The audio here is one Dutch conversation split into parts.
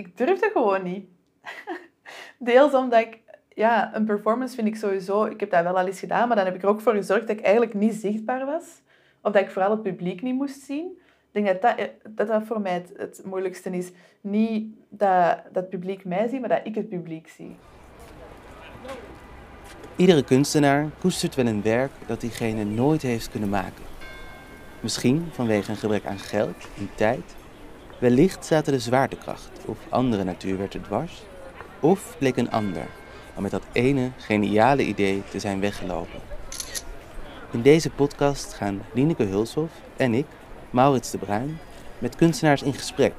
ik durfde gewoon niet. Deels omdat ik... Ja, een performance vind ik sowieso... Ik heb dat wel al eens gedaan, maar dan heb ik er ook voor gezorgd dat ik eigenlijk niet zichtbaar was. Of dat ik vooral het publiek niet moest zien. Ik denk dat dat, dat, voor mij het, het moeilijkste is. Niet dat, dat het publiek mij ziet, maar dat ik het publiek zie. Iedere kunstenaar koestert wel een werk dat diegene nooit heeft kunnen maken. Misschien vanwege een gebrek aan geld en tijd. Wellicht zaten de zwaartekracht of andere natuurwetten dwars. Of bleek een ander al met dat ene geniale idee te zijn weggelopen. In deze podcast gaan Lineke Hulshoff en ik, Maurits de Bruin, met kunstenaars in gesprek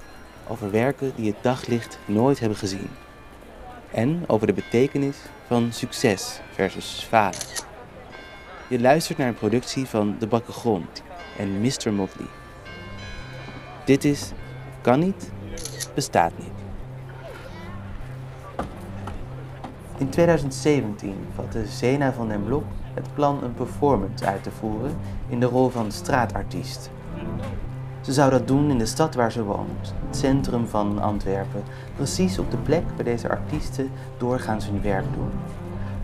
over werken die het daglicht nooit hebben gezien. En over de betekenis van succes versus falen. Je luistert naar een productie van De Bakke Grond en Mr. Motley. Dit is Kan niet, bestaat niet. In 2017 vatte Zena van den Blok het plan een performance uit te voeren in de rol van straatartiest. Ze zou dat doen in de stad waar ze woont, het centrum van Antwerpen, precies op de plek waar deze artiesten doorgaans hun werk doen.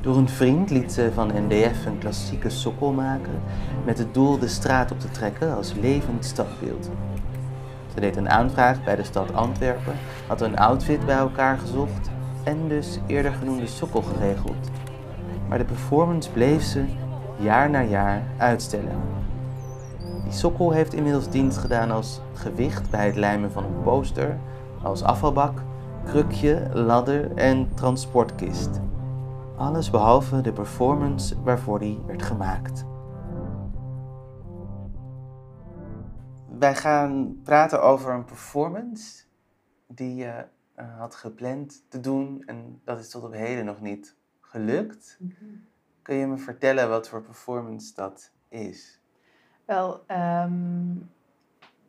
Door een vriend liet ze van NDF een klassieke sokkel maken met het doel de straat op te trekken als levend stadbeeld. Ze deed een aanvraag bij de stad Antwerpen, had een outfit bij elkaar gezocht en dus eerder genoemde sokkel geregeld. Maar de performance bleef ze jaar na jaar uitstellen. Die sokkel heeft inmiddels dienst gedaan als gewicht bij het lijmen van een poster, als afvalbak, krukje, ladder en transportkist. Alles behalve de performance waarvoor die werd gemaakt. Wij gaan praten over een performance die je uh, had gepland te doen en dat is tot op heden nog niet gelukt. Kun je me vertellen wat voor performance dat is? Wel, ehm,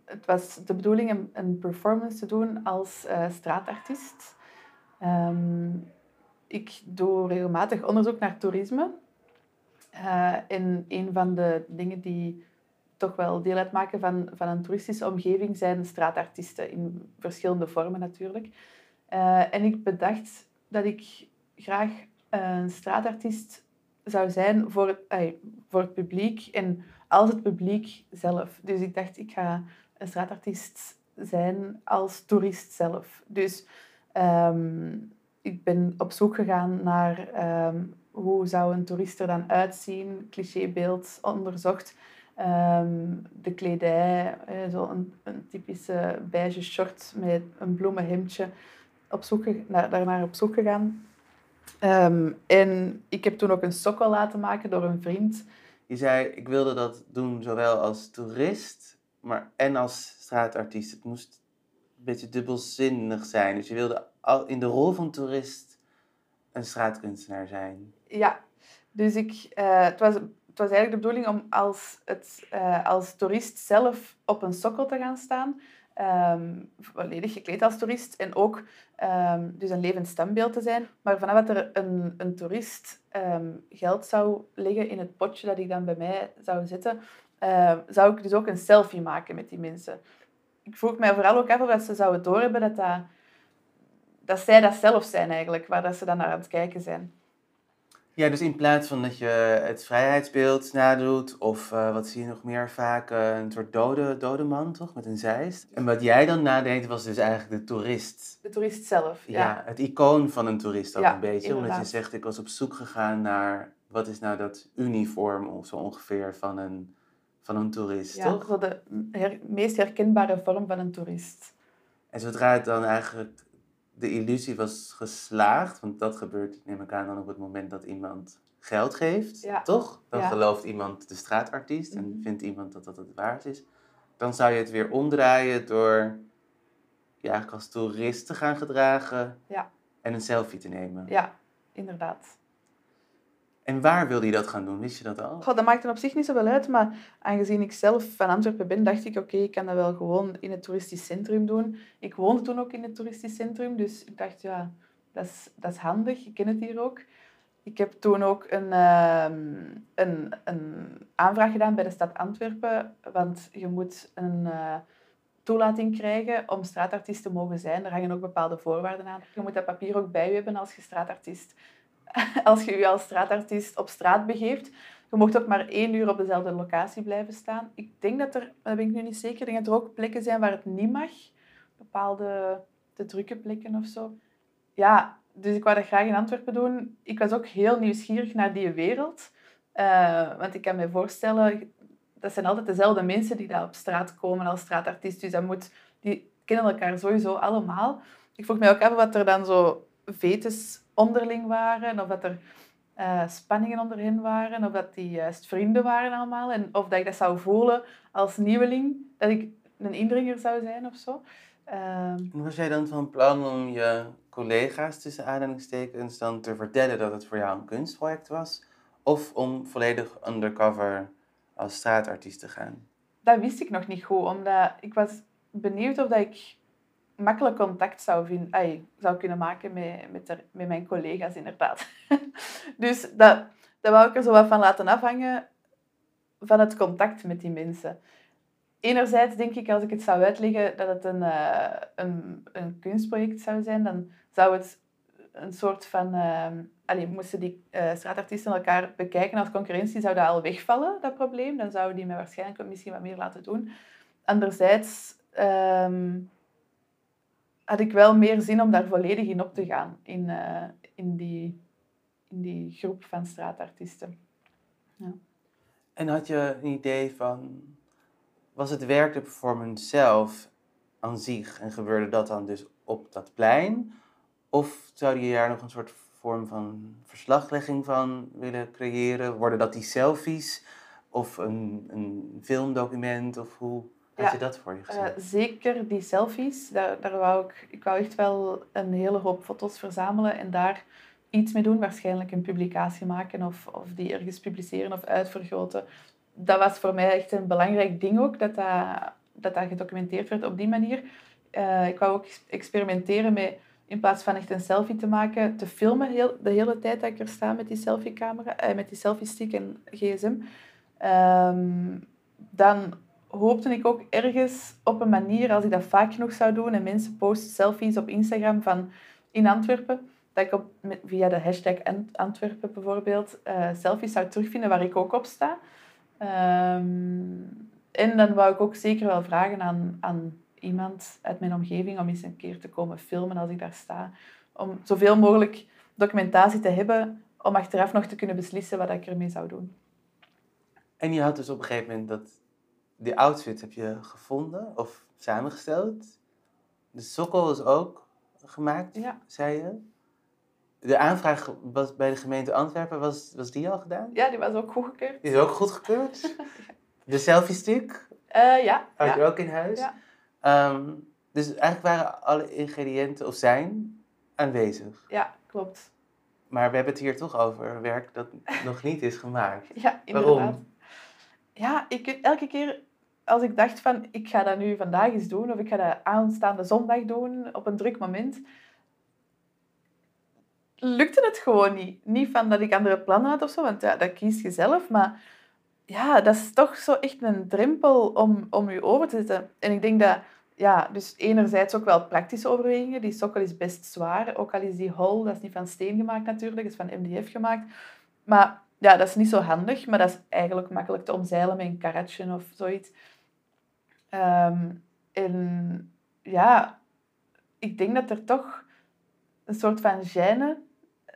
het was de bedoeling om een performance te doen als uh, straatartiest. Ehm, ik doe regelmatig onderzoek naar toerisme. Uh, en een van de dingen die toch wel deel uitmaken van, van een toeristische omgeving zijn straatartiesten in verschillende vormen natuurlijk. Uh, en ik bedacht dat ik graag een straatartiest zou zijn voor het, voor het publiek en als het publiek zelf. Dus ik dacht, ik ga een straatartiest zijn als toerist zelf. Dus um, ik ben op zoek gegaan naar um, hoe zou een toerist er dan uitzien, clichébeeld onderzocht. Um, de kledij, eh, zo een, een, typische beige short met een bloemenhemdje. Op zoek, naar, daarnaar op zoek gegaan. Um, en ik heb toen ook een sokkel laten maken door een vriend. Je zei, ik wilde dat doen zowel als toerist maar, en als straatartiest. Het moest een beetje dubbelzinnig zijn. Dus je wilde al in de rol van toerist een straatkunstenaar zijn. Ja, dus ik, uh, het, was, het was eigenlijk de bedoeling om als, het, uh, als toerist zelf op een sokkel te gaan staan. Um, volledig gekleed als toerist en ook um, dus een levend standbeeld te zijn. Maar vanaf dat er een, een toerist um, geld zou leggen in het potje dat ik dan bij mij zou zetten, zou ik dus ook een selfie maken met die mensen. Ik vroeg mij vooral ook af of dat ze zouden doorhebben dat, dat, dat zij dat zelf zijn eigenlijk, waar dat ze dan naar aan het kijken zijn. Ja, dus in plaats van dat je het vrijheidsbeeld nadoet, of uh, wat zie je nog meer vaak, uh, een soort dode, dode man, toch? Met een zeist. En wat jij dan nadeed, was dus eigenlijk de toerist. De toerist zelf, ja. ja het icoon van een toerist ook ja, een beetje. Inderdaad. Omdat je zegt, ik was op zoek gegaan naar, wat is nou dat uniform of zo ongeveer van een, van een toerist, ja, toch? de her meest herkenbare vorm van een toerist. En zodra het dan eigenlijk de illusie was geslaagd, want dat gebeurt, neem ik aan, dan op het moment dat iemand geld geeft, ja. toch? Dan ja. gelooft iemand de straatartiest en mm-hmm. vindt iemand dat dat het waard is. Dan zou je het weer omdraaien door je eigenlijk als toerist te gaan gedragen ja. en een selfie te nemen. Ja, inderdaad. En waar wilde je dat gaan doen? Wist je dat al? Goh, dat maakt er op zich niet zo wel uit, maar aangezien ik zelf van Antwerpen ben, dacht ik, oké, ik kan dat wel gewoon in het toeristisch centrum doen. Ik woonde toen ook in het toeristisch centrum, dus ik dacht, ja, dat is, dat is handig, ik ken het hier ook. Ik heb toen ook een, uh, een, een aanvraag gedaan bij de stad Antwerpen, want je moet een uh, toelating krijgen om straatartiest te mogen zijn. Er hangen ook bepaalde voorwaarden aan. Je moet dat papier ook bij je hebben als je straatartiest... Als je je als straatartiest op straat begeeft. Je mocht ook maar één uur op dezelfde locatie blijven staan. Ik denk dat er, dat ben ik nu niet zeker, dat er ook plekken zijn waar het niet mag. Bepaalde te drukke plekken of zo. Ja, dus ik wou dat graag in Antwerpen doen. Ik was ook heel nieuwsgierig naar die wereld. Uh, want ik kan me voorstellen, dat zijn altijd dezelfde mensen die daar op straat komen als straatartiest. Dus dat moet, die kennen elkaar sowieso allemaal. Ik vroeg mij ook af wat er dan zo vetes onderling waren, of dat er uh, spanningen onder hen waren, of dat die juist vrienden waren allemaal, en of dat ik dat zou voelen als nieuweling, dat ik een indringer zou zijn of zo. Uh, was jij dan van plan om je collega's tussen aanhalingstekens dan te vertellen dat het voor jou een kunstproject was? Of om volledig undercover als straatartiest te gaan? Dat wist ik nog niet goed, omdat ik was benieuwd of dat ik makkelijk contact zou, vinden, zou kunnen maken met, met, met mijn collega's, inderdaad. dus dat, dat wou ik er zo wat van laten afhangen van het contact met die mensen. Enerzijds denk ik, als ik het zou uitleggen dat het een, uh, een, een kunstproject zou zijn, dan zou het een soort van... Uh, allee, moesten die uh, straatartiesten elkaar bekijken als concurrentie, zou dat al wegvallen, dat probleem. Dan zouden die mij waarschijnlijk misschien wat meer laten doen. Anderzijds um, had ik wel meer zin om daar volledig in op te gaan, in, uh, in, die, in die groep van straatartiesten. Ja. En had je een idee van, was het werk de performance zelf aan zich en gebeurde dat dan dus op dat plein? Of zou je daar nog een soort vorm van verslaglegging van willen creëren? Worden dat die selfies of een, een filmdocument? Of hoe had je dat voor je gezien? Uh, zeker die selfies. Daar, daar wou ik, ik wou echt wel een hele hoop foto's verzamelen en daar iets mee doen. Waarschijnlijk een publicatie maken of, of die ergens publiceren of uitvergroten. Dat was voor mij echt een belangrijk ding ook, dat dat, dat, dat gedocumenteerd werd op die manier. Uh, ik wou ook experimenteren met in plaats van echt een selfie te maken, te filmen heel, de hele tijd dat ik er sta met die selfiecamera, eh, met die selfie-stick en gsm. Um, dan hoopte ik ook ergens op een manier, als ik dat vaak genoeg zou doen en mensen posten selfies op Instagram van in Antwerpen, dat ik op, via de hashtag Antwerpen bijvoorbeeld uh, selfies zou terugvinden waar ik ook op sta. Um, en dan wou ik ook zeker wel vragen aan, aan iemand uit mijn omgeving om eens een keer te komen filmen als ik daar sta. Om zoveel mogelijk documentatie te hebben om achteraf nog te kunnen beslissen wat ik ermee zou doen. En je had dus op een gegeven moment dat... Die outfit heb je gevonden of samengesteld. De sokkel is ook gemaakt, ja. zei je. De aanvraag was bij de gemeente Antwerpen, was, was die al gedaan? Ja, die was ook goedgekeurd. Die is ook goedgekeurd? De selfie stick? Uh, ja. Had je ook in huis? Ja. Ehm, dus eigenlijk waren alle ingrediënten of zijn aanwezig. Ja, klopt. Maar we hebben het hier toch over werk dat nog niet is gemaakt. Ja, inderdaad. Waarom? Ja, ik, elke keer als ik dacht van ik ga dat nu vandaag eens doen of ik ga dat aanstaande zondag doen op een druk moment, lukte het gewoon niet. Niet van dat ik andere plannen had of zo, want ja, dat kies je zelf, maar ja, dat is toch zo echt een drempel om, om je over te zetten. En ik denk dat, ja, dus enerzijds ook wel praktische overwegingen. Die sokkel is best zwaar, ook al is die hol, dat is niet van steen gemaakt natuurlijk, dat is van MDF gemaakt. Maar ja, dat is niet zo handig, maar dat is eigenlijk makkelijk te omzeilen met een karatje of zoiets. Ehm, en ja, ik denk dat er toch een soort van gêne...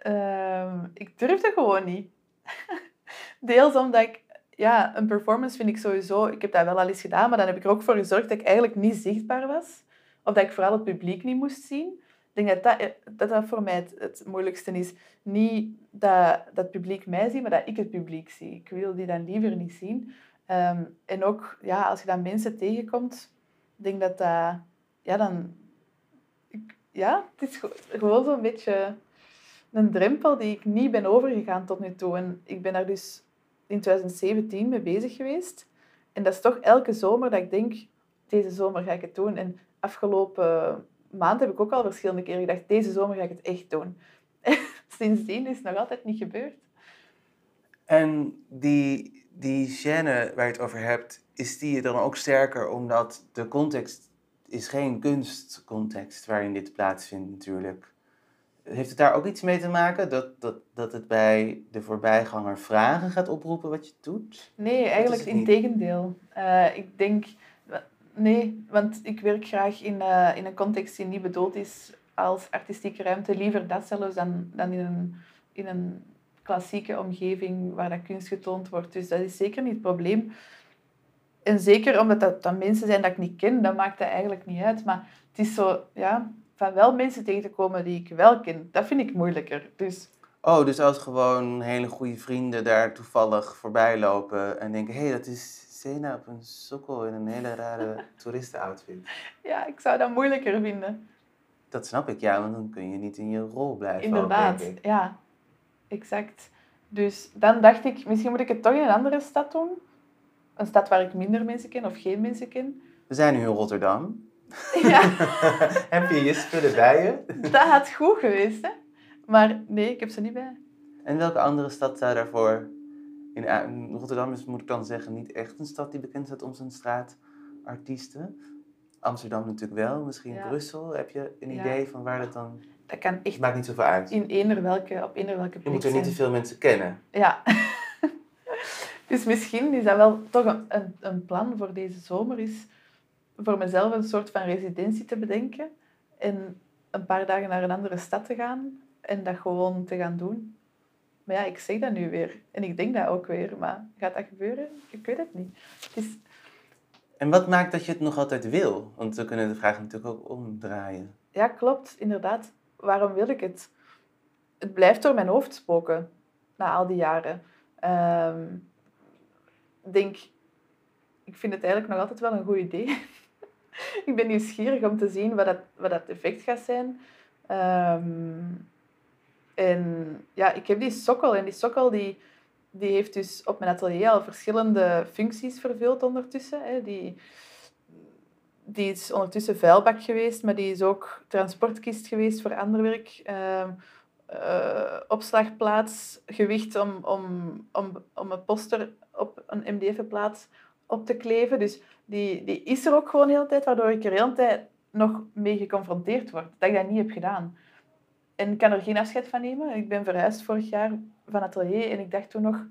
Uh, ik durfde gewoon niet. Deels omdat ik ja, een performance vind ik sowieso... Ik heb dat wel al eens gedaan, maar dan heb ik er ook voor gezorgd dat ik eigenlijk niet zichtbaar was. Of dat ik vooral het publiek niet moest zien. Ik denk dat dat, dat, voor mij het, het, moeilijkste is. Niet dat, dat het publiek mij ziet, maar dat ik het publiek zie. Ik wil die dan liever niet zien. Ehm, en ook, ja, als je dan mensen tegenkomt, denk dat dat... Ja, dan... Ik, ja, het is gewoon zo'n beetje een drempel die ik niet ben overgegaan tot nu toe. En ik ben daar dus in 2017 mee bezig geweest. En dat is toch elke zomer dat ik denk, deze zomer ga ik het doen. En afgelopen maand heb ik ook al verschillende keren gedacht, deze zomer ga ik het echt doen. Sindsdien is het nog altijd niet gebeurd. En die, die gêne waar je het over hebt, is die dan ook sterker omdat de context is geen kunstcontext waarin dit plaatsvindt natuurlijk. Heeft het daar ook iets mee te maken dat, dat, dat het bij de voorbijganger vragen gaat oproepen wat je doet? Nee, eigenlijk in tegendeel. Uh, ik denk, nee, want ik werk graag in, uh, in een context die niet bedoeld is als artistieke ruimte. Liever dat zelfs dan, dan in, een, in een klassieke omgeving waar dat kunst getoond wordt. Dus dat is zeker niet het probleem. En zeker omdat dat, dat mensen zijn dat ik niet ken, dat maakt dat eigenlijk niet uit. Maar het is zo, ja, van wel mensen tegen te komen die ik wel ken, dat vind ik moeilijker. Dus... Oh, dus als gewoon hele goede vrienden daar toevallig voorbij lopen en denken, hé, hey, dat is Sena op een sokkel in een hele rare toeristenoutfit. Ja, ik zou dat moeilijker vinden. Dat snap ik, ja, want dan kun je niet in je rol blijven. Inderdaad, ja, exact. Dus dan dacht ik, misschien moet ik het toch in een andere stad doen. Een stad waar ik minder mensen ken of geen mensen ken. We zijn nu in Rotterdam. Ja. heb je je spullen bij je? Dat had goed geweest, hè? Maar nee, ik heb ze niet bij. En welke andere stad zou daarvoor... In Rotterdam is, moet ik dan zeggen, niet echt een stad die bekend staat om zijn straatartiesten. Amsterdam natuurlijk wel, misschien Brussel. Heb je een idee van waar dat dan... Dat kan echt... Maakt niet zoveel uit. In eender welke, op eender welke plek Je moet er niet te veel mensen kennen. Ja. dus misschien is dat wel toch een, een, een plan voor deze zomer, is voor mezelf een soort van residentie te bedenken en een paar dagen naar een andere stad te gaan en dat gewoon te gaan doen. Maar ja, ik zeg dat nu weer en ik denk dat ook weer, maar gaat dat gebeuren? Ik weet het niet. Het is... En wat maakt dat je het nog altijd wil? Want we kunnen de vraag natuurlijk ook omdraaien. Ja, klopt, inderdaad. Waarom wil ik het? Het blijft door mijn hoofd spoken na al die jaren. Um, denk, ik vind het eigenlijk nog altijd wel een goed idee. ik ben nieuwsgierig om te zien wat dat, wat dat effect gaat zijn. Ehm, en ja, ik heb die sokkel. En die sokkel die, die heeft dus op mijn atelier al verschillende functies vervuld ondertussen. Hè. Die, die is ondertussen vuilbak geweest, maar die is ook transportkist geweest voor ander werk. Uh, uh, opslagplaats, gewicht om, om, om, om een poster op een MDF-plaats op te kleven. Dus die, die is er ook gewoon de hele tijd, waardoor ik er de hele tijd nog mee geconfronteerd word. Dat ik dat niet heb gedaan. En kan er geen afscheid van nemen. Ik ben verhuisd vorig jaar van atelier en ik dacht toen nog,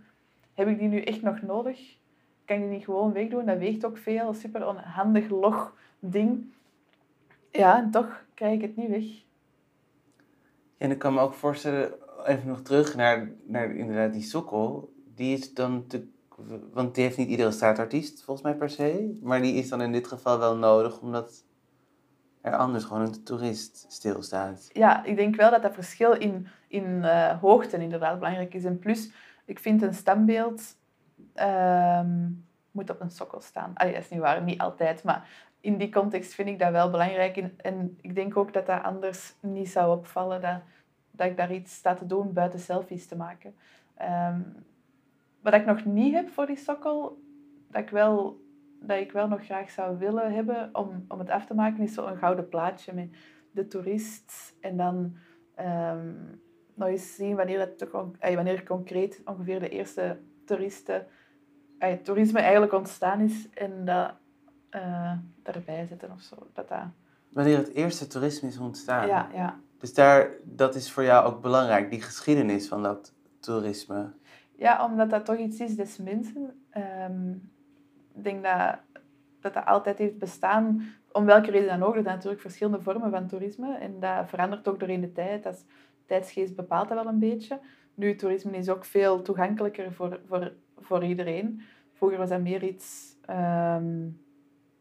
heb ik die nu echt nog nodig? Kan ik die niet gewoon wegdoen? Dat weegt ook veel. Super onhandig, log ding. Ja, en toch krijg ik het niet weg. En ik kan me ook voorstellen, even nog terug naar, naar inderdaad die sokkel. Die is dan natuurlijk want die heeft niet iedere straatartiest volgens mij per se. Maar die is dan in dit geval wel nodig omdat er anders gewoon een toerist stilstaat. Ja, ik denk wel dat dat verschil in, in uh, hoogte inderdaad belangrijk is. En plus, ik vind een standbeeld ehm, moet op een sokkel staan. Allee, dat is niet waar, niet altijd. Maar in die context vind ik dat wel belangrijk. En, ik denk ook dat dat anders niet zou opvallen. Dat, dat ik daar iets sta te doen buiten selfies te maken. Um, wat ik nog niet heb voor die sokkel, dat ik wel, dat ik wel nog graag zou willen hebben om, om het af te maken, is zo'n gouden plaatje met de toerist. En dan um, nog eens zien wanneer, het toch, wanneer concreet ongeveer de eerste toeristen, uh, toerisme eigenlijk ontstaan is. En dat uh, daarbij zetten of zo. Dat dat... Wanneer het eerste toerisme is ontstaan? Ja, ja. Dus daar, dat is voor jou ook belangrijk, die geschiedenis van dat toerisme. Ja, omdat dat toch iets is des mensen. Um, ik denk dat, dat dat altijd heeft bestaan, om welke reden dan ook. Er zijn natuurlijk verschillende vormen van toerisme en dat verandert ook doorheen de tijd. Dat tijdsgeest bepaalt dat wel een beetje. Nu, toerisme is ook veel toegankelijker voor, voor, voor iedereen. Vroeger was dat meer iets um,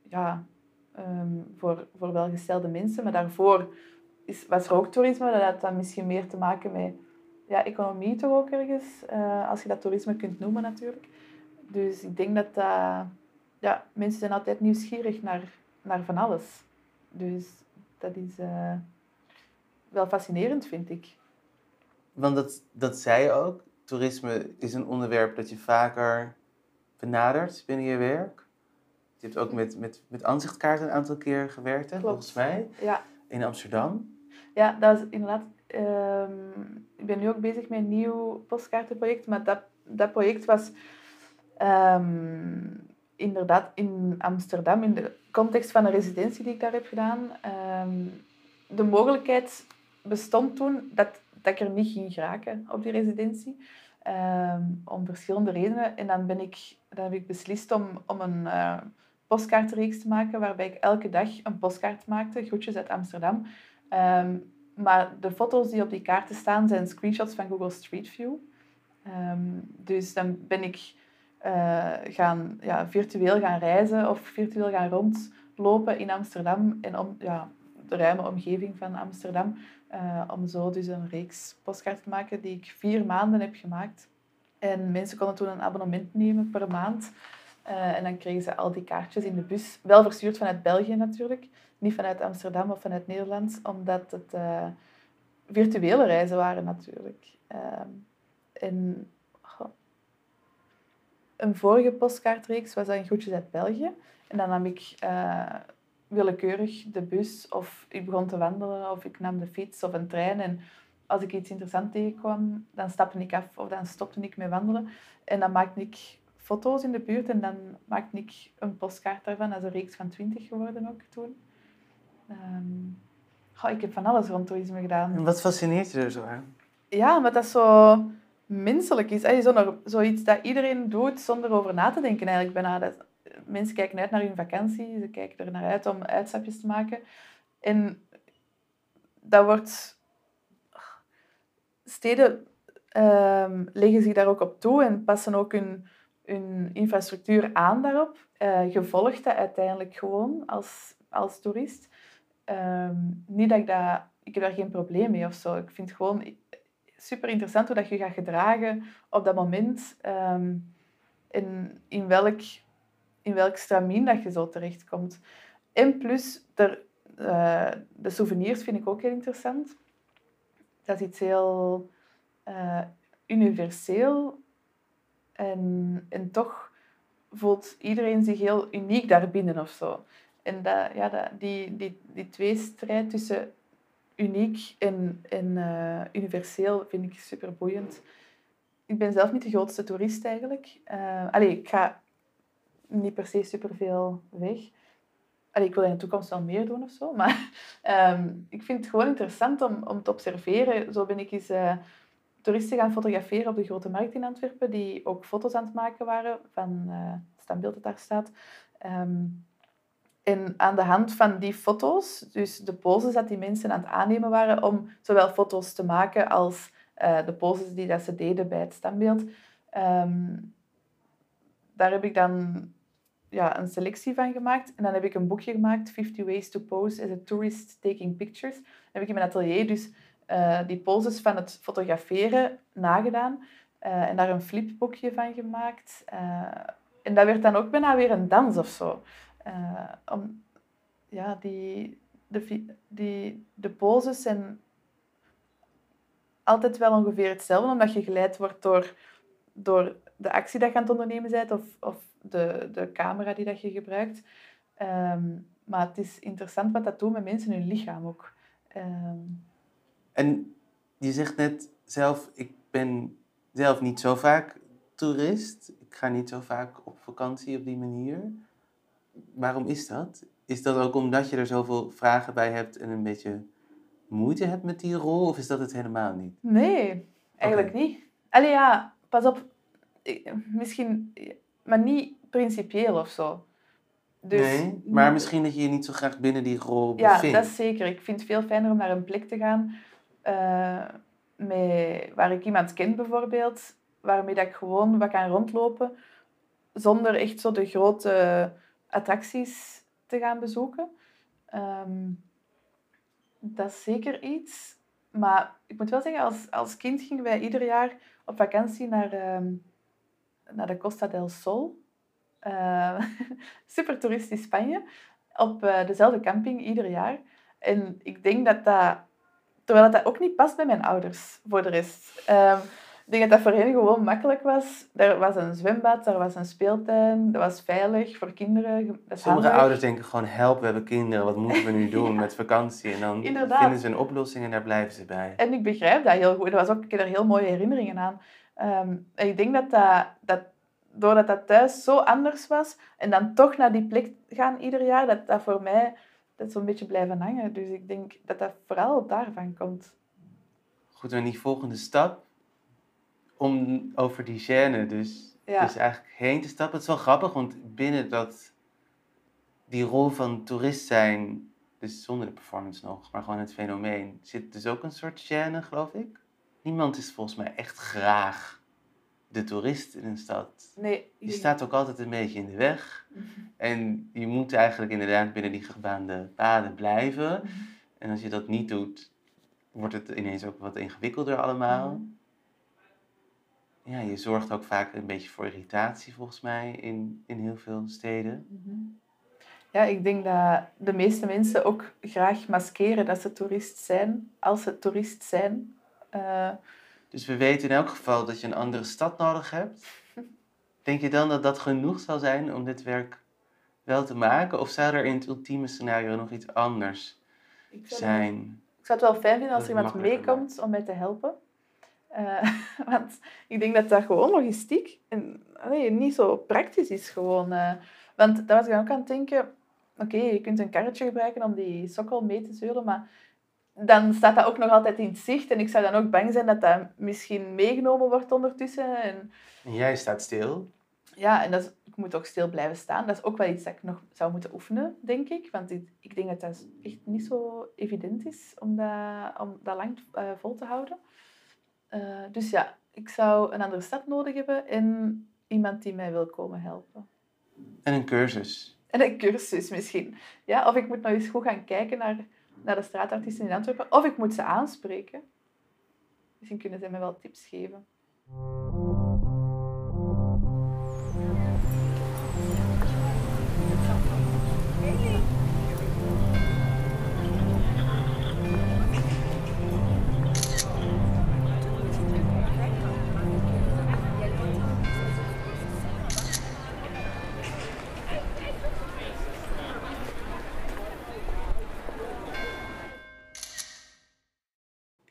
ja, um, voor, voor welgestelde mensen, maar daarvoor is, was er ook toerisme. Dat had dan misschien meer te maken met ja, economie toch ook ergens, uh, als je dat toerisme kunt noemen natuurlijk. Dus ik denk dat dat, ja, mensen zijn altijd nieuwsgierig naar, naar van alles. Dus dat is uh, wel fascinerend, vind ik. Want dat, dat zei je ook. Toerisme is een onderwerp dat je vaker benadert binnen je werk. Je hebt ook met, met, met aanzichtkaarten een aantal keer gewerkt, hè, volgens mij. Ja. In Amsterdam. Ja, dat is inderdaad Ehm, ik ben nu ook bezig met een nieuw postkaartenproject, maar dat, dat project was ehm, inderdaad in Amsterdam, in de context van een residentie die ik daar heb gedaan. Ehm, de mogelijkheid bestond toen dat, dat ik er niet ging geraken op die residentie. Ehm, om verschillende redenen. En dan, ben ik, dan heb ik beslist om, om een uh, postkaartreeks te maken, waarbij ik elke dag een postkaart maakte, groetjes uit Amsterdam. Ehm, maar de foto's die op die kaarten staan, zijn screenshots van Google Street View. dus dan ben ik uh, gaan, ja, virtueel gaan reizen of virtueel gaan rondlopen in Amsterdam en om ja, de ruime omgeving van Amsterdam. Uh, om zo dus een reeks postkaarten te maken die ik vier maanden heb gemaakt. En mensen konden toen een abonnement nemen per maand. Uh, en dan kregen ze al die kaartjes in de bus. Wel verstuurd vanuit België natuurlijk. Niet vanuit Amsterdam of vanuit Nederland. Omdat het virtuele reizen waren natuurlijk. en een vorige postkaartreeks was dan Groetjes uit België. En dan nam ik uh, willekeurig de bus of ik begon te wandelen of ik nam de fiets of een trein. En als ik iets interessants tegenkwam, dan stapte ik af of dan stopte ik met wandelen. En dan maakte ik foto's in de buurt en dan maakte ik een postkaart daarvan. Dat is een reeks van twintig geworden ook toen. Um, ik heb van alles rond toerisme gedaan. En wat fascineert je er zo aan? Ja, omdat dat zo menselijk is. Zonder, zoiets dat iedereen doet zonder over na te denken eigenlijk bijna. Dat, mensen kijken uit naar hun vakantie, ze kijken er naar uit om uitstapjes te maken. En dat wordt... Steden um, leggen zich daar ook op toe en passen ook hun, hun infrastructuur aan daarop. Uh, je dat uiteindelijk gewoon als, als toerist. Um, niet dat ik dat... Ik heb daar geen probleem mee of zo. Ik vind gewoon super interessant hoe dat je gaat gedragen op dat moment. Um, in, in, welk, in welk stramien dat je zo terechtkomt. En plus, er, uh, de souvenirs vind ik ook heel interessant. Dat is iets heel uh, universeel. En, en toch voelt iedereen zich heel uniek daarbinnen of zo. En dat, ja, dat, die, die, die tweestrijd tussen uniek en, en uh, universeel vind ik super boeiend. Ik ben zelf niet de grootste toerist eigenlijk. Uh, ik ga niet per se superveel weg. Allee, ik wil in de toekomst wel meer doen of zo. Maar um, ik vind het gewoon interessant om, om te observeren. Zo ben ik eens uh, toeristen gaan fotograferen op de Grote Markt in Antwerpen, die ook foto's aan het maken waren van het standbeeld dat daar staat. Um, en aan de hand van die foto's, dus de poses dat die mensen aan het aannemen waren om zowel foto's te maken als uh, de poses die dat ze deden bij het standbeeld, um, daar heb ik dan ja, een selectie van gemaakt. En dan heb ik een boekje gemaakt, 50 Ways to Pose as a Tourist Taking Pictures. Dan heb ik in mijn atelier dus uh, die poses van het fotograferen nagedaan uh, en daar een flipboekje van gemaakt. en dat werd dan ook bijna weer een dans of zo. Uh, om, ja, die, de, die, de poses zijn altijd wel ongeveer hetzelfde, omdat je geleid wordt door, door de actie dat je aan het ondernemen bent of, of de, de camera die dat je gebruikt. Um, maar het is interessant wat dat doet met mensen hun lichaam ook. Um, en je zegt net zelf, ik ben zelf niet zo vaak toerist. Ik ga niet zo vaak op vakantie op die manier waarom is dat? Is dat ook omdat je er zoveel vragen bij hebt en een beetje moeite hebt met die rol? Of is dat het helemaal niet? Nee, eigenlijk niet. Allee ja, pas op. Misschien, maar niet principieel of zo. Dus, nee, maar misschien dat je je niet zo graag binnen die rol bevindt. Ja, dat is zeker. Ik vind het veel fijner om naar een plek te gaan uh, met, waar ik iemand ken bijvoorbeeld, waarmee dat ik gewoon wat kan rondlopen, zonder echt zo de grote attracties te gaan bezoeken. Ehm, dat is zeker iets. Maar ik moet wel zeggen, als, als kind gingen wij ieder jaar op vakantie naar, ehm, naar de Costa del Sol. Uh, super toeristisch Spanje. Op uh, dezelfde camping ieder jaar. En ik denk dat dat... Terwijl dat ook niet past bij mijn ouders, voor de rest. Ik denk dat dat voor hen gewoon makkelijk was. Er was een zwembad, er was een speeltuin, dat was veilig voor kinderen. Sommige ouders denken gewoon, help, we hebben kinderen, wat moeten we nu doen met vakantie? En dan vinden ze een oplossing en daar blijven ze bij. En ik begrijp dat heel goed. Er was ook, ik heb er heel mooie herinneringen aan. Um, en ik denk dat, dat, dat doordat dat thuis zo anders was, en dan toch naar die plek gaan ieder jaar, dat dat voor mij dat zo'n beetje blijven hangen. Dus ik denk dat dat vooral daarvan komt. Goed, en die volgende stap, om over die scène dus, dus eigenlijk heen te stappen. Het is wel grappig, want binnen dat, die rol van toerist zijn, dus zonder de performance nog, maar gewoon het fenomeen, zit dus ook een soort scène, geloof ik. Niemand is volgens mij echt graag de toerist in een stad. Nee. Je staat ook altijd een beetje in de weg. En je moet eigenlijk inderdaad binnen die gebaande paden blijven. En als je dat niet doet, wordt het ineens ook wat ingewikkelder allemaal. Mhm. Ja, je zorgt ook vaak een beetje voor irritatie volgens mij in, in heel veel steden. Ja, ik denk dat de meeste mensen ook graag maskeren dat ze toerist zijn, als ze toerist zijn. Uh, dus we weten in elk geval dat je een andere stad nodig hebt. Denk je dan dat dat genoeg zal zijn om dit werk wel te maken? Of zou er in het ultieme scenario nog iets anders zijn? ik zou het wel fijn vinden als er iemand meekomt om mij te helpen. Uh, want ik denk dat dat gewoon logistiek en nee, niet zo praktisch is. Gewoon, uh, want daar was ik dan ook aan het denken. Oké, je kunt een karretje gebruiken om die sokkel mee te zeulen, maar dan staat dat ook nog altijd in het zicht. En ik zou dan ook bang zijn dat dat misschien meegenomen wordt ondertussen. En, en jij staat stil. Ja, en dat is, ik moet ook stil blijven staan. Dat is ook wel iets dat ik nog zou moeten oefenen, denk ik. Want ik, ik denk dat dat echt niet zo evident is om dat, om dat lang uh, vol te houden. Uh, dus ja, ik zou een andere stad nodig hebben en iemand die mij wil komen helpen. En een cursus. En een cursus misschien. Ja, of ik moet nog eens goed gaan kijken naar naar de straatartiesten in Antwerpen. Of ik moet ze aanspreken. Misschien kunnen ze me wel tips geven.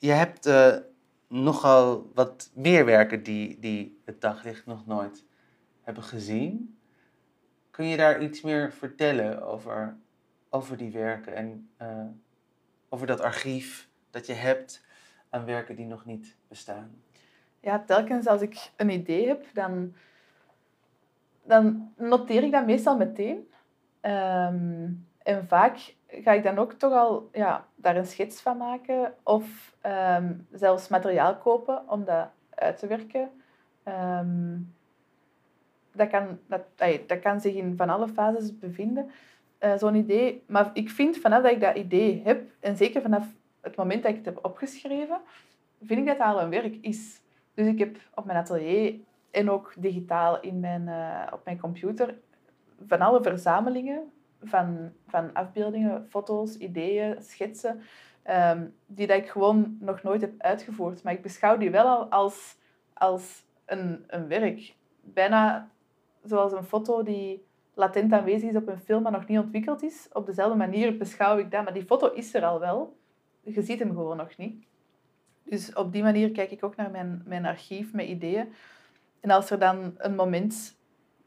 Je hebt uh, nogal wat meer werken die, die het daglicht nog nooit hebben gezien. Kun je daar iets meer vertellen over, over die werken en uh, over dat archief dat je hebt aan werken die nog niet bestaan? Ja, telkens als ik een idee heb, dan, dan noteer ik dat meestal meteen. Um, en vaak ga ik dan ook toch al ja, daar een schets van maken of ehm, zelfs materiaal kopen om dat uit te werken. Ehm, dat, kan, dat, dat kan zich in van alle fases bevinden, uh, zo'n idee. Maar ik vind vanaf dat ik dat idee heb, en zeker vanaf het moment dat ik het heb opgeschreven, vind ik dat het al een werk is. Dus ik heb op mijn atelier en ook digitaal in mijn, uh, op mijn computer van alle verzamelingen van, van afbeeldingen, foto's, ideeën, schetsen, ehm, die dat ik gewoon nog nooit heb uitgevoerd. Maar ik beschouw die wel al als, als een, een werk. Bijna zoals een foto die latent aanwezig is op een film, maar nog niet ontwikkeld is. Op dezelfde manier beschouw ik dat. Maar die foto is er al wel. Je ziet hem gewoon nog niet. Dus op die manier kijk ik ook naar mijn, mijn archief met ideeën. En als er dan een moment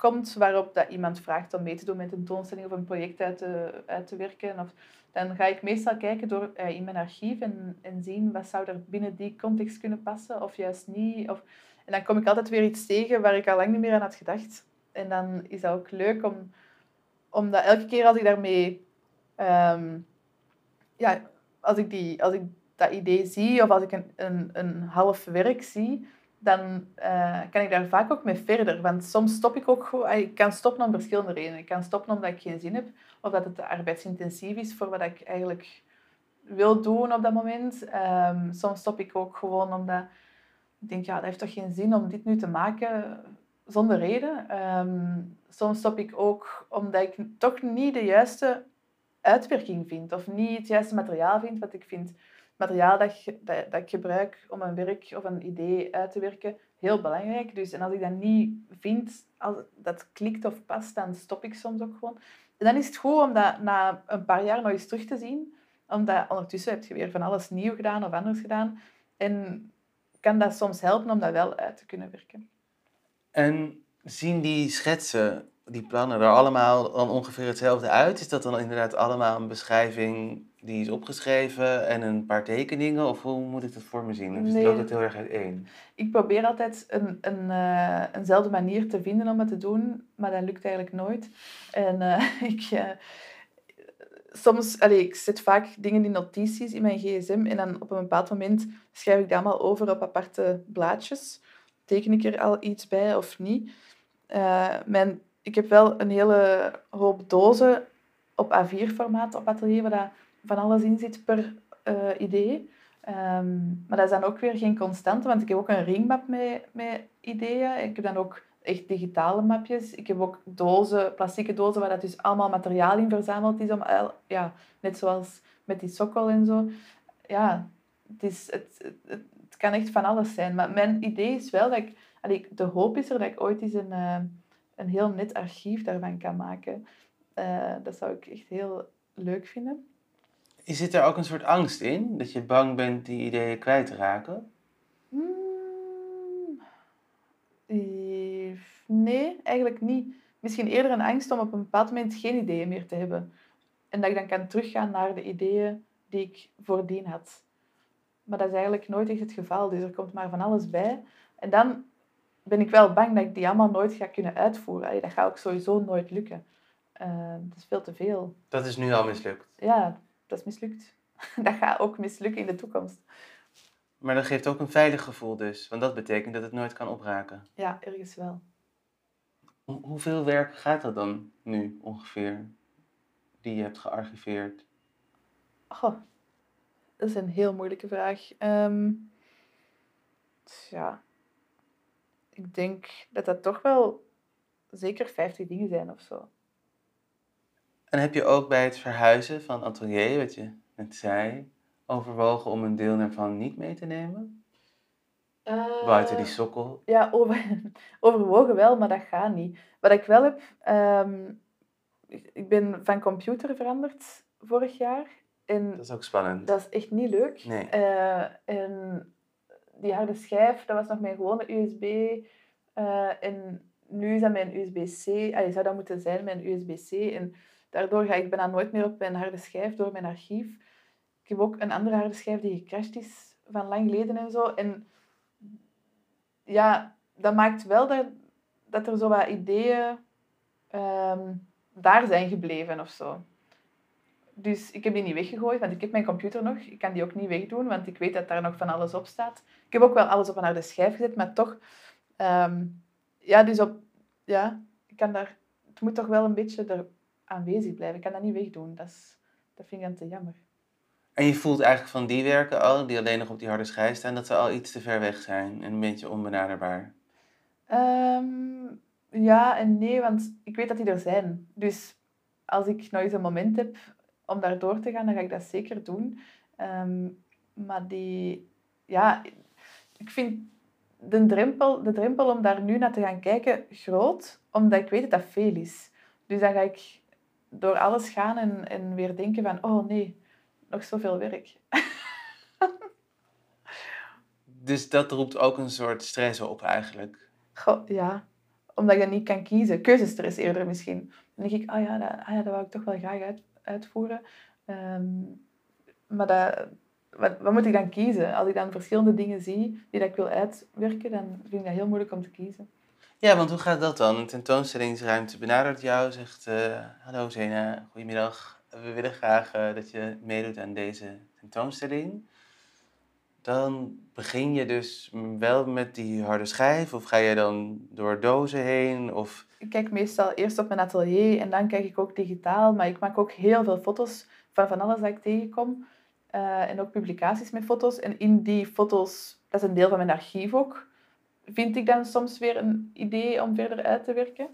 komt waarop dat iemand vraagt om mee te doen met een tentoonstelling of een project uit te, uit te werken. Of, dan ga ik meestal kijken door, uh, in mijn archief en, en zien wat zou er binnen die context kunnen passen of juist niet. Of, en dan kom ik altijd weer iets tegen waar ik al lang niet meer aan had gedacht. En dan is dat ook leuk om, om dat elke keer als ik daarmee... Um, ja, als ik, die, als ik dat idee zie of als ik een, een, een half werk zie, dan uh, kan ik daar vaak ook mee verder. Want soms stop ik ook gewoon... Ik kan stoppen om verschillende redenen. Ik kan stoppen omdat ik geen zin heb. Of dat het te arbeidsintensief is voor wat ik eigenlijk wil doen op dat moment. Um, soms stop ik ook gewoon omdat ik denk, ja, dat heeft toch geen zin om dit nu te maken zonder reden. Um, soms stop ik ook omdat ik toch niet de juiste uitwerking vind. Of niet het juiste materiaal vind wat ik vind materiaal dat, dat, ik gebruik om een werk of een idee uit te werken heel belangrijk. Dus, en als ik dat niet vind, als dat klikt of past, dan stop ik soms ook gewoon. En dan is het goed om dat na een paar jaar nog eens terug te zien. Omdat ondertussen heb je weer van alles nieuw gedaan of anders gedaan. En kan dat soms helpen om dat wel uit te kunnen werken. En Zien die schetsen, die plannen er allemaal dan ongeveer hetzelfde uit? Is dat dan inderdaad allemaal een beschrijving die is opgeschreven en een paar tekeningen? Of hoe moet ik dat voor me zien? Of Nee. loopt het heel erg uiteen? Ik probeer altijd een, een, eh, eenzelfde manier te vinden om het te doen, maar dat lukt eigenlijk nooit. En eh, ik, eh, soms, allee, ik zet vaak dingen in notities in mijn gsm en dan op een bepaald moment schrijf ik dat allemaal over op aparte blaadjes. Teken ik er al iets bij of niet? Mijn, ik heb wel een hele hoop dozen op A4-formaat op atelier, waar van alles in zit per eh, idee. Ehm, maar dat is dan ook weer geen constante, want ik heb ook een ringmap met, met ideeën. Ik heb dan ook echt digitale mapjes. Ik heb ook dozen, plastieke dozen, waar dat dus allemaal materiaal in verzameld is. Om, ja, net zoals met die sokkel en zo. Ja, het, is, het, het, kan echt van alles zijn. Maar mijn idee is wel dat ik... de hoop is er dat ik ooit eens een, eh, een heel net archief daarvan kan maken. Eh, dat zou ik echt heel leuk vinden. Zit er ook een soort angst in? Dat je bang bent die ideeën kwijt te raken? Hmm, Nee, eigenlijk niet. Misschien eerder een angst om op een bepaald moment geen ideeën meer te hebben. En dat ik dan kan teruggaan naar de ideeën die ik voordien had. Maar dat is eigenlijk nooit echt het geval. Dus er komt maar van alles bij. En dan ben ik wel bang dat ik die allemaal nooit ga kunnen uitvoeren. Allee, dat gaat ook sowieso nooit lukken. Eh, dat is veel te veel. Dat is nu al mislukt. Ja, dat is mislukt. Dat gaat ook mislukken in de toekomst. Maar dat geeft ook een veilig gevoel dus. Want dat betekent dat het nooit kan opraken. Ja, ergens wel. Hoe- hoeveel werk gaat dat dan nu ongeveer? Die je hebt gearchiveerd? Goh, dat is een heel moeilijke vraag. Ehm, ja, ik denk dat dat toch wel zeker 50 dingen zijn of zo. En heb je ook bij het verhuizen van atelier, wat je net zei, overwogen om een deel daarvan niet mee te nemen? Buiten die sokkel? Ja, over, overwogen wel, maar dat gaat niet. Wat ik wel heb, ehm, ik ik ben van computer veranderd vorig jaar. En Dat is ook spannend. dat is echt niet leuk. Nee. Eh, en die harde schijf, dat was nog mijn gewone USB. eh, en nu is dat mijn USB-C. Ah, je zou dat moeten zijn, mijn USB-C. En daardoor ga ik bijna nooit meer op mijn harde schijf door mijn archief. Ik heb ook een andere harde schijf die gecrashed is van lang geleden en zo. En ja, dat maakt wel dat, er zo wat ideeën ehm, daar zijn gebleven of zo. Dus ik heb die niet weggegooid, want ik heb mijn computer nog. Ik kan die ook niet wegdoen, want ik weet dat daar nog van alles op staat. Ik heb ook wel alles op een harde schijf gezet, maar toch... ehm, ja, dus op... Ja, ik kan daar... Het moet toch wel een beetje er aanwezig blijven. Ik kan dat niet wegdoen. Dat, is, dat vind ik dan te jammer. En je voelt eigenlijk van die werken al, die alleen nog op die harde schijf staan, dat ze al iets te ver weg zijn en een beetje onbenaderbaar. Ehm, ja en nee, want ik weet dat die er zijn. Dus als ik eens een moment heb om daar door te gaan, dan ga ik dat zeker doen. Ehm, maar die... Ja, ik vind de drempel, de drempel om daar nu naar te gaan kijken groot, omdat ik weet dat dat veel is. Dus dan ga ik door alles gaan en, en weer denken van, oh nee, nog zoveel werk. Dus dat roept ook een soort stress op eigenlijk. Goh, ja, omdat je niet kan kiezen. Keuzestress eerder misschien. Dan denk ik, ah ja, dat, ah ja, dat wou ik toch wel graag uit, uitvoeren. Ehm, maar dat, wat, wat moet ik dan kiezen? Als ik dan verschillende dingen zie die dat ik wil uitwerken, dan vind ik dat heel moeilijk om te kiezen. Ja, want hoe gaat dat dan? Een tentoonstellingsruimte benadert jou, zegt: eh, Hallo Zena, goedemiddag. We willen graag eh, dat je meedoet aan deze tentoonstelling. Dan begin je dus wel met die harde schijf, of ga je dan door dozen heen? Of Ik kijk meestal eerst op mijn atelier en dan kijk ik ook digitaal. Maar ik maak ook heel veel foto's van van alles dat ik tegenkom. Eh, en ook publicaties met foto's. En in die foto's, dat is een deel van mijn archief ook, vind ik dan soms weer een idee om verder uit te werken.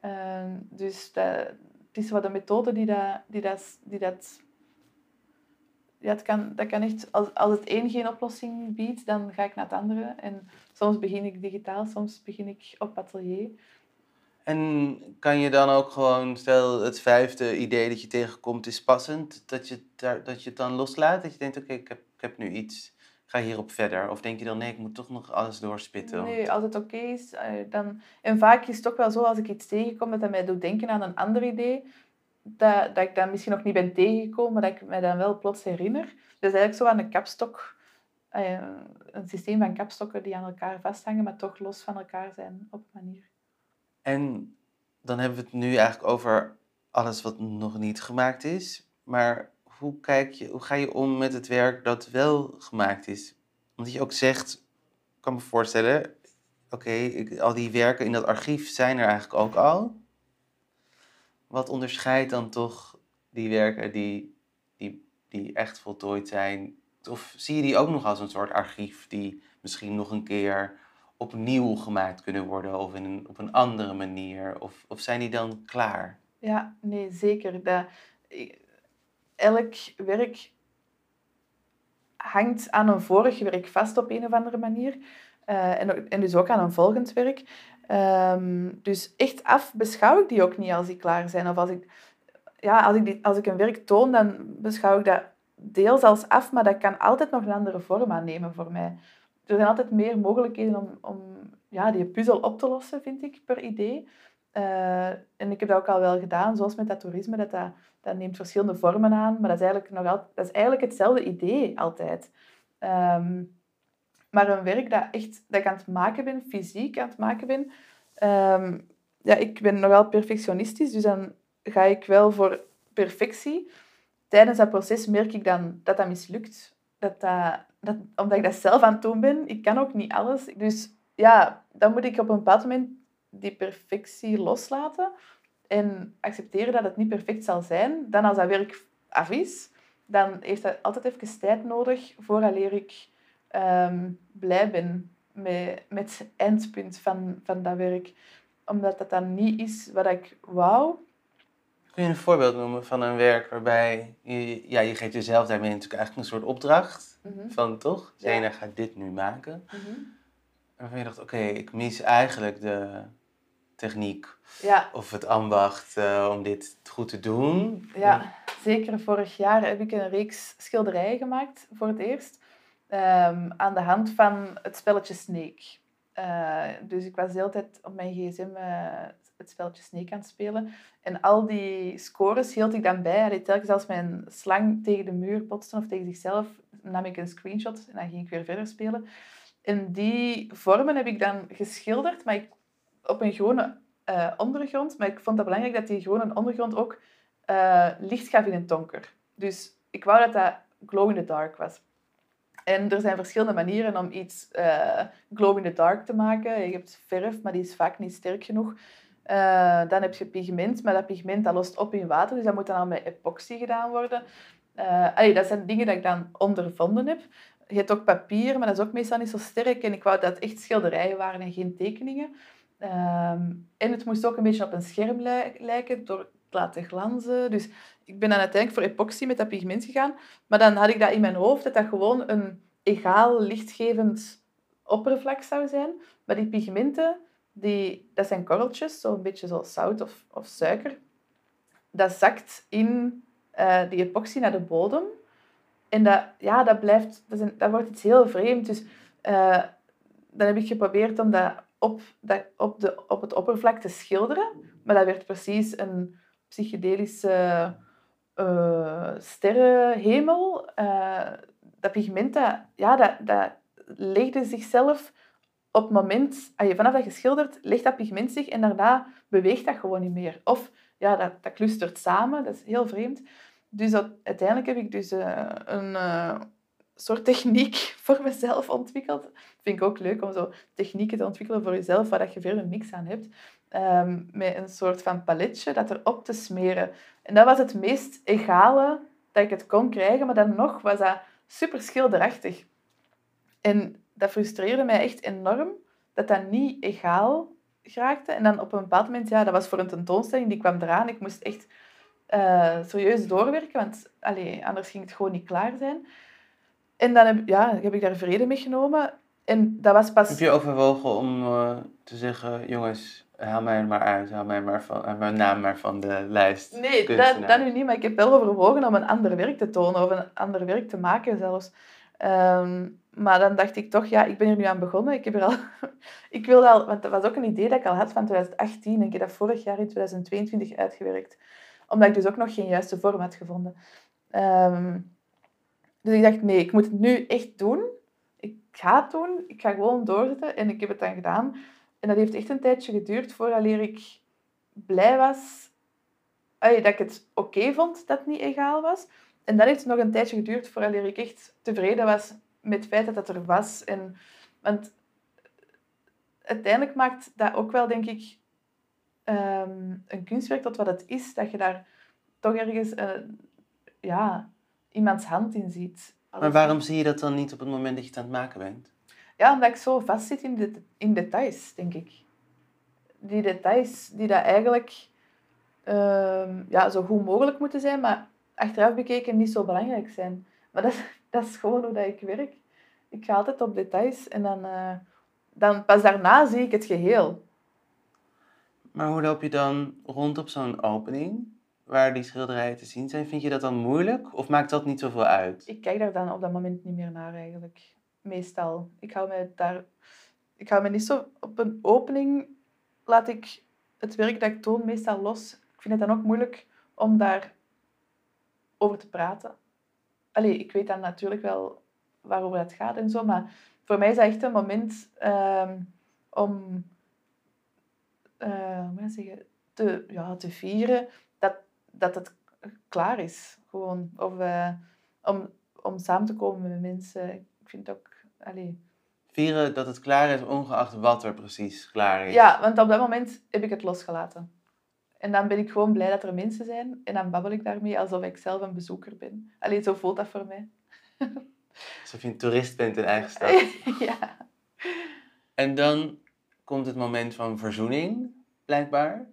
Eh, dus het is wat een methode die dat... Die dat, die dat ja, kan, dat kan echt, als, als het een geen oplossing biedt, dan ga ik naar het andere. En soms begin ik digitaal, soms begin ik op atelier. En kan je dan ook gewoon, stel het vijfde idee dat je tegenkomt is passend, dat je, dat je het dan loslaat? Dat je denkt, oké, ik, heb, ik heb nu iets ga hierop verder? Of denk je dan, nee, ik moet toch nog alles doorspitten? Nee, als het oké is, eh, dan... En vaak is het ook wel zo, als ik iets tegenkom dat dat mij doet denken aan een ander idee, dat, dat ik dan misschien nog niet ben tegengekomen, maar dat ik mij dan wel plots herinner. Dus eigenlijk zo aan een kapstok, eh, een systeem van kapstokken die aan elkaar vasthangen, maar toch los van elkaar zijn op een manier. En dan hebben we het nu eigenlijk over alles wat nog niet gemaakt is. Maar hoe, kijk je, hoe ga je om met het werk dat wel gemaakt is? Omdat je ook zegt, ik kan me voorstellen, oké, al die werken in dat archief zijn er eigenlijk ook al. Wat onderscheidt dan toch die werken die, die, die echt voltooid zijn? Of zie je die ook nog als een soort archief die misschien nog een keer opnieuw gemaakt kunnen worden of in een, op een andere manier? Of, of zijn die dan klaar? Ja, nee, zeker. Elk werk hangt aan een vorig werk vast op een of andere manier. Uh, en, dus ook aan een volgend werk. Um, dus echt af beschouw ik die ook niet als die klaar zijn. Of als ik, ja, als ik, als ik een werk toon, dan beschouw ik dat deels als af, maar dat kan altijd nog een andere vorm aannemen voor mij. Er zijn altijd meer mogelijkheden om, om ja, die puzzel op te lossen, vind ik, per idee. Uh, en ik heb dat ook al wel gedaan, zoals met dat toerisme, dat, dat, dat neemt verschillende vormen aan, maar dat is eigenlijk, nog altijd, dat is eigenlijk hetzelfde idee altijd. Um, maar een werk dat, echt, dat ik aan het maken ben, fysiek aan het maken ben, um, ja, ik ben nogal perfectionistisch, dus dan ga ik wel voor perfectie. Tijdens dat proces merk ik dan dat dat mislukt. Dat dat, dat, omdat ik dat zelf aan het doen ben. Ik kan ook niet alles. Dus ja, dan moet ik op een bepaald moment die perfectie loslaten en accepteren dat het niet perfect zal zijn. Dan als dat werk af is, dan heeft dat altijd even tijd nodig vooraleer ik um, blij ben met, met het eindpunt van, van dat werk. Omdat dat dan niet is wat ik wou. Kun je een voorbeeld noemen van een werk waarbij je, ja, je geeft jezelf daarmee natuurlijk eigenlijk een soort opdracht mhm. van toch? Zena ja. gaat dit nu maken. Mm Waarvan je dacht, oké, ik mis eigenlijk de techniek ja. of het ambacht uh, om dit goed te doen. Ja, zeker vorig jaar heb ik een reeks schilderijen gemaakt voor het eerst. Um, aan de hand van het spelletje Snake. Uh, dus ik was de hele tijd op mijn gsm uh, het spelletje Snake aan het spelen. En al die scores hield ik dan bij. Allee, telkens als mijn slang tegen de muur botste of tegen zichzelf, nam ik een screenshot en dan ging ik weer verder spelen. En die vormen heb ik dan geschilderd, maar ik, op een gewone uh, ondergrond. Maar ik vond het belangrijk dat die gewone ondergrond ook licht gaf in een donker. Dus ik wou dat dat glow in the dark was. En er zijn verschillende manieren om iets uh, glow in the dark te maken. Je hebt verf, maar die is vaak niet sterk genoeg. Uh, dan heb je pigment, maar dat pigment dat lost op in water, dus dat moet dan al met epoxy gedaan worden. Uh, dat zijn dingen die ik dan ondervonden heb. Je hebt ook papier, maar dat is ook meestal niet zo sterk. En ik wou dat het echt schilderijen waren en geen tekeningen. Ehm, en het moest ook een beetje op een scherm lijken, door laten glanzen. Dus ik ben dan uiteindelijk voor epoxy met dat pigment gegaan. Maar dan had ik dat in mijn hoofd, dat dat gewoon een egaal lichtgevend oppervlak zou zijn. Maar die pigmenten, die, dat zijn korreltjes, zo'n beetje zoals zout of, of suiker. Dat zakt in uh, die epoxy naar de bodem. En dat, ja, dat, blijft, dat, dat wordt iets heel vreemd. Dus uh, dan heb ik geprobeerd om dat op, dat op, de, op het oppervlak te schilderen. Maar dat werd precies een psychedelische uh, sterrenhemel. Uh, dat pigment, dat, ja, dat, dat legde zichzelf op het moment... Vanaf dat je schildert, legt dat pigment zich en daarna beweegt dat gewoon niet meer. Of ja, dat, dat clustert samen, dat is heel vreemd. Dus uiteindelijk heb ik dus uh, een soort techniek voor mezelf ontwikkeld. Vind ik ook leuk om zo technieken te ontwikkelen voor jezelf, waar je verder niks aan hebt. Ehm, met een soort van paletje dat erop te smeren. En dat was het meest egale dat ik het kon krijgen, maar dan nog was dat super schilderachtig. En dat frustreerde mij echt enorm, dat dat niet egaal geraakte. En dan op een bepaald moment, ja, dat was voor een tentoonstelling, die kwam eraan. Ik moest echt uh, serieus doorwerken, want anders ging het gewoon niet klaar zijn. En dan heb, ja, heb ik daar vrede mee genomen. En dat was pas... Heb je overwogen om uh, te zeggen, jongens, haal mij maar uit, haal mij maar van, uh, mijn naam maar van de lijst? Nee, dat, dat nu niet, maar ik heb wel overwogen om een ander werk te tonen, of een ander werk te maken zelfs. Um, maar dan dacht ik toch, ja, ik ben er nu aan begonnen. Ik, heb er al, ik wilde al, want dat was ook een idee dat ik al had van 2018 en ik heb dat vorig jaar in 2022 uitgewerkt. Omdat ik dus ook nog geen juiste vorm had gevonden. Ehm, dus ik dacht, nee, ik moet het nu echt doen. Ik ga het doen. Ik ga gewoon doorzetten. En ik heb het dan gedaan. En dat heeft echt een tijdje geduurd voordat ik blij was dat ik het oké vond dat het niet egaal was. En dan heeft nog een tijdje geduurd voordat ik echt tevreden was met het feit dat het er was. En, want uiteindelijk maakt dat ook wel, denk ik, ehm, een kunstwerk tot wat het is. Dat je daar toch ergens uh, ja, iemands hand in ziet. Maar waarom zie je dat dan niet op het moment dat je het aan het maken bent? Ja, omdat ik zo vastzit in, de, in details, denk ik. Die details die dat eigenlijk ehm, ja, zo goed mogelijk moeten zijn, maar achteraf bekeken niet zo belangrijk zijn. Maar dat, dat is gewoon hoe dat ik werk. Ik ga altijd op details en dan, uh, dan pas daarna zie ik het geheel. Maar hoe loop je dan rond op zo'n opening waar die schilderijen te zien zijn? Vind je dat dan moeilijk of maakt dat niet zoveel uit? Ik kijk daar dan op dat moment niet meer naar eigenlijk. Meestal. Ik hou me daar... Ik hou me niet zo... Op een opening laat ik het werk dat ik toon meestal los. Ik vind het dan ook moeilijk om daar over te praten. Allee, ik weet dan natuurlijk wel waarover het gaat en zo, maar voor mij is dat echt een moment ehm, om uh, hoe zeggen, te, ja, te vieren dat, het klaar is. Gewoon. Of uh, om, om samen te komen met mensen. Ik vind het ook... Allee. Vieren dat het klaar is, ongeacht wat er precies klaar is. Ja, want op dat moment heb ik het losgelaten. En dan ben ik gewoon blij dat er mensen zijn. En dan babbel ik daarmee alsof ik zelf een bezoeker ben. Alleen zo voelt dat voor mij. Alsof je een toerist bent in eigen stad. ja. En dan komt het moment van verzoening, blijkbaar.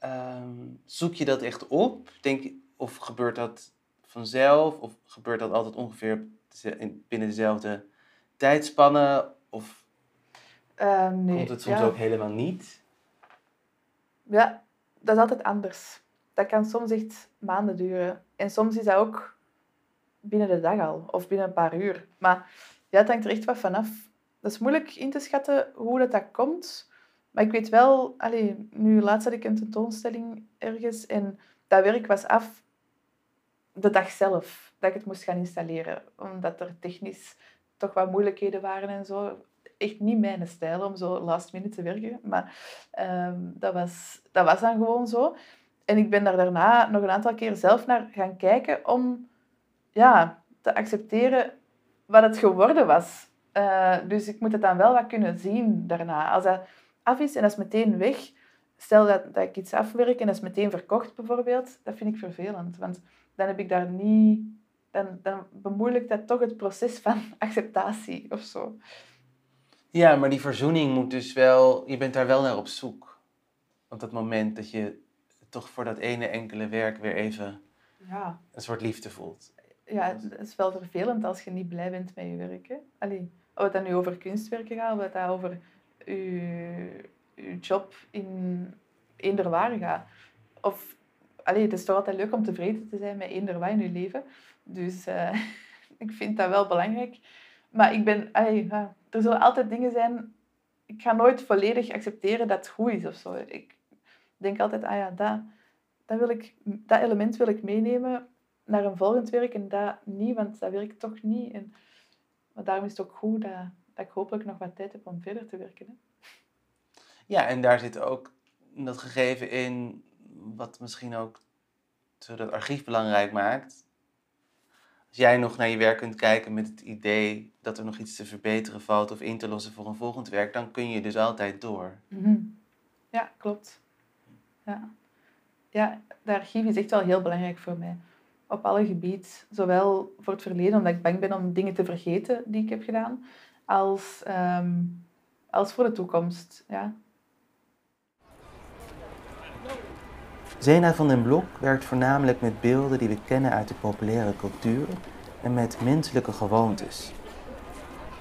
Ehm, zoek je dat echt op? Denk, of gebeurt dat vanzelf? Of gebeurt dat altijd ongeveer binnen dezelfde tijdspannen? Of um, nee, komt het soms ook helemaal niet? Ja, dat is altijd anders. Dat kan soms echt maanden duren. En soms is dat ook binnen de dag al, of binnen een paar uur. Maar ja, het hangt er echt wat vanaf. Dat is moeilijk in te schatten hoe dat, dat komt. Maar ik weet wel, nu laatst had ik een tentoonstelling ergens en dat werk was af de dag zelf dat ik het moest gaan installeren. Omdat er technisch toch wat moeilijkheden waren en zo. Echt niet mijn stijl om zo last minute te werken. Maar ehm, dat, was, dat was dan gewoon zo. En ik ben daar daarna nog een aantal keer zelf naar gaan kijken om ja, te accepteren wat het geworden was. Uh, dus ik moet het dan wel wat kunnen zien daarna. Als dat af is en dat is meteen weg, stel dat, dat ik iets afwerk en dat is meteen verkocht bijvoorbeeld, dat vind ik vervelend. Want dan heb ik daar niet... Dan, dan bemoeilijkt dat toch het proces van acceptatie of zo. Ja, maar die verzoening moet dus wel... Je bent daar wel naar op zoek. Want dat moment dat je toch voor dat ene enkele werk weer even ja. een soort liefde voelt ja, het is wel vervelend als je niet blij bent met je werk. Hè? Allee, of het dan nu over kunstwerken gaat, of het dan over je, je job in eender waar gaat. Of, allee, het is toch altijd leuk om tevreden te zijn met eender wat in je leven. Dus uh, ik vind dat wel belangrijk. Maar ik ben, allee, ja, er zullen altijd dingen zijn... Ik ga nooit volledig accepteren dat het goed is of zo. Ik denk altijd, ah ja, dat, dat, wil ik, dat element wil ik meenemen naar een volgend werk en dat niet, want dat werkt toch niet. En, maar daarom is het ook goed dat, dat ik hopelijk nog wat tijd heb om verder te werken. Hè. Ja, en daar zit ook dat gegeven in, wat misschien ook zo dat archief belangrijk maakt. Als jij nog naar je werk kunt kijken met het idee dat er nog iets te verbeteren valt of in te lossen voor een volgend werk, dan kun je dus altijd door. Mhm. Ja, klopt. Ja. ja, de archief is echt wel heel belangrijk voor mij op alle gebieden. Zowel voor het verleden, omdat ik bang ben om dingen te vergeten die ik heb gedaan, als, ehm, als voor de toekomst. Ja. Zena van den Blok werkt voornamelijk met beelden die we kennen uit de populaire cultuur en met menselijke gewoontes.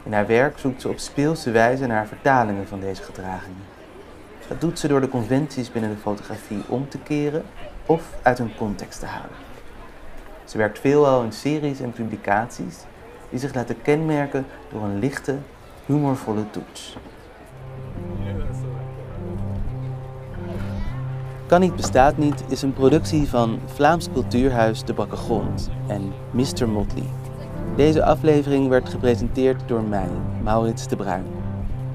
In haar werk zoekt ze op speelse wijze naar vertalingen van deze gedragingen. Dat doet ze door de conventies binnen de fotografie om te keren of uit hun context te halen. Ze werkt veelal in series en publicaties die zich laten kenmerken door een lichte, humorvolle toets. Kan niet bestaat niet is een productie van Vlaams cultuurhuis De Bakkegrond en Mr. Motley. Deze aflevering werd gepresenteerd door mij, Maurits de Bruin.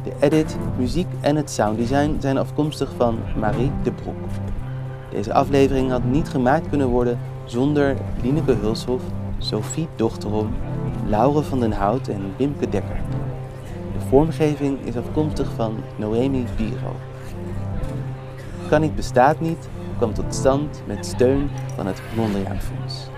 De edit, muziek en het sounddesign zijn afkomstig van Marie de Broek. Deze aflevering had niet gemaakt kunnen worden zonder Lineke Hulshof, Sophie Dochterom, Laure van den Hout en Wimke Dekker. De vormgeving is afkomstig van Noemi Biro. Kan niet bestaat niet kwam tot stand met steun van het Mondriaan Fonds.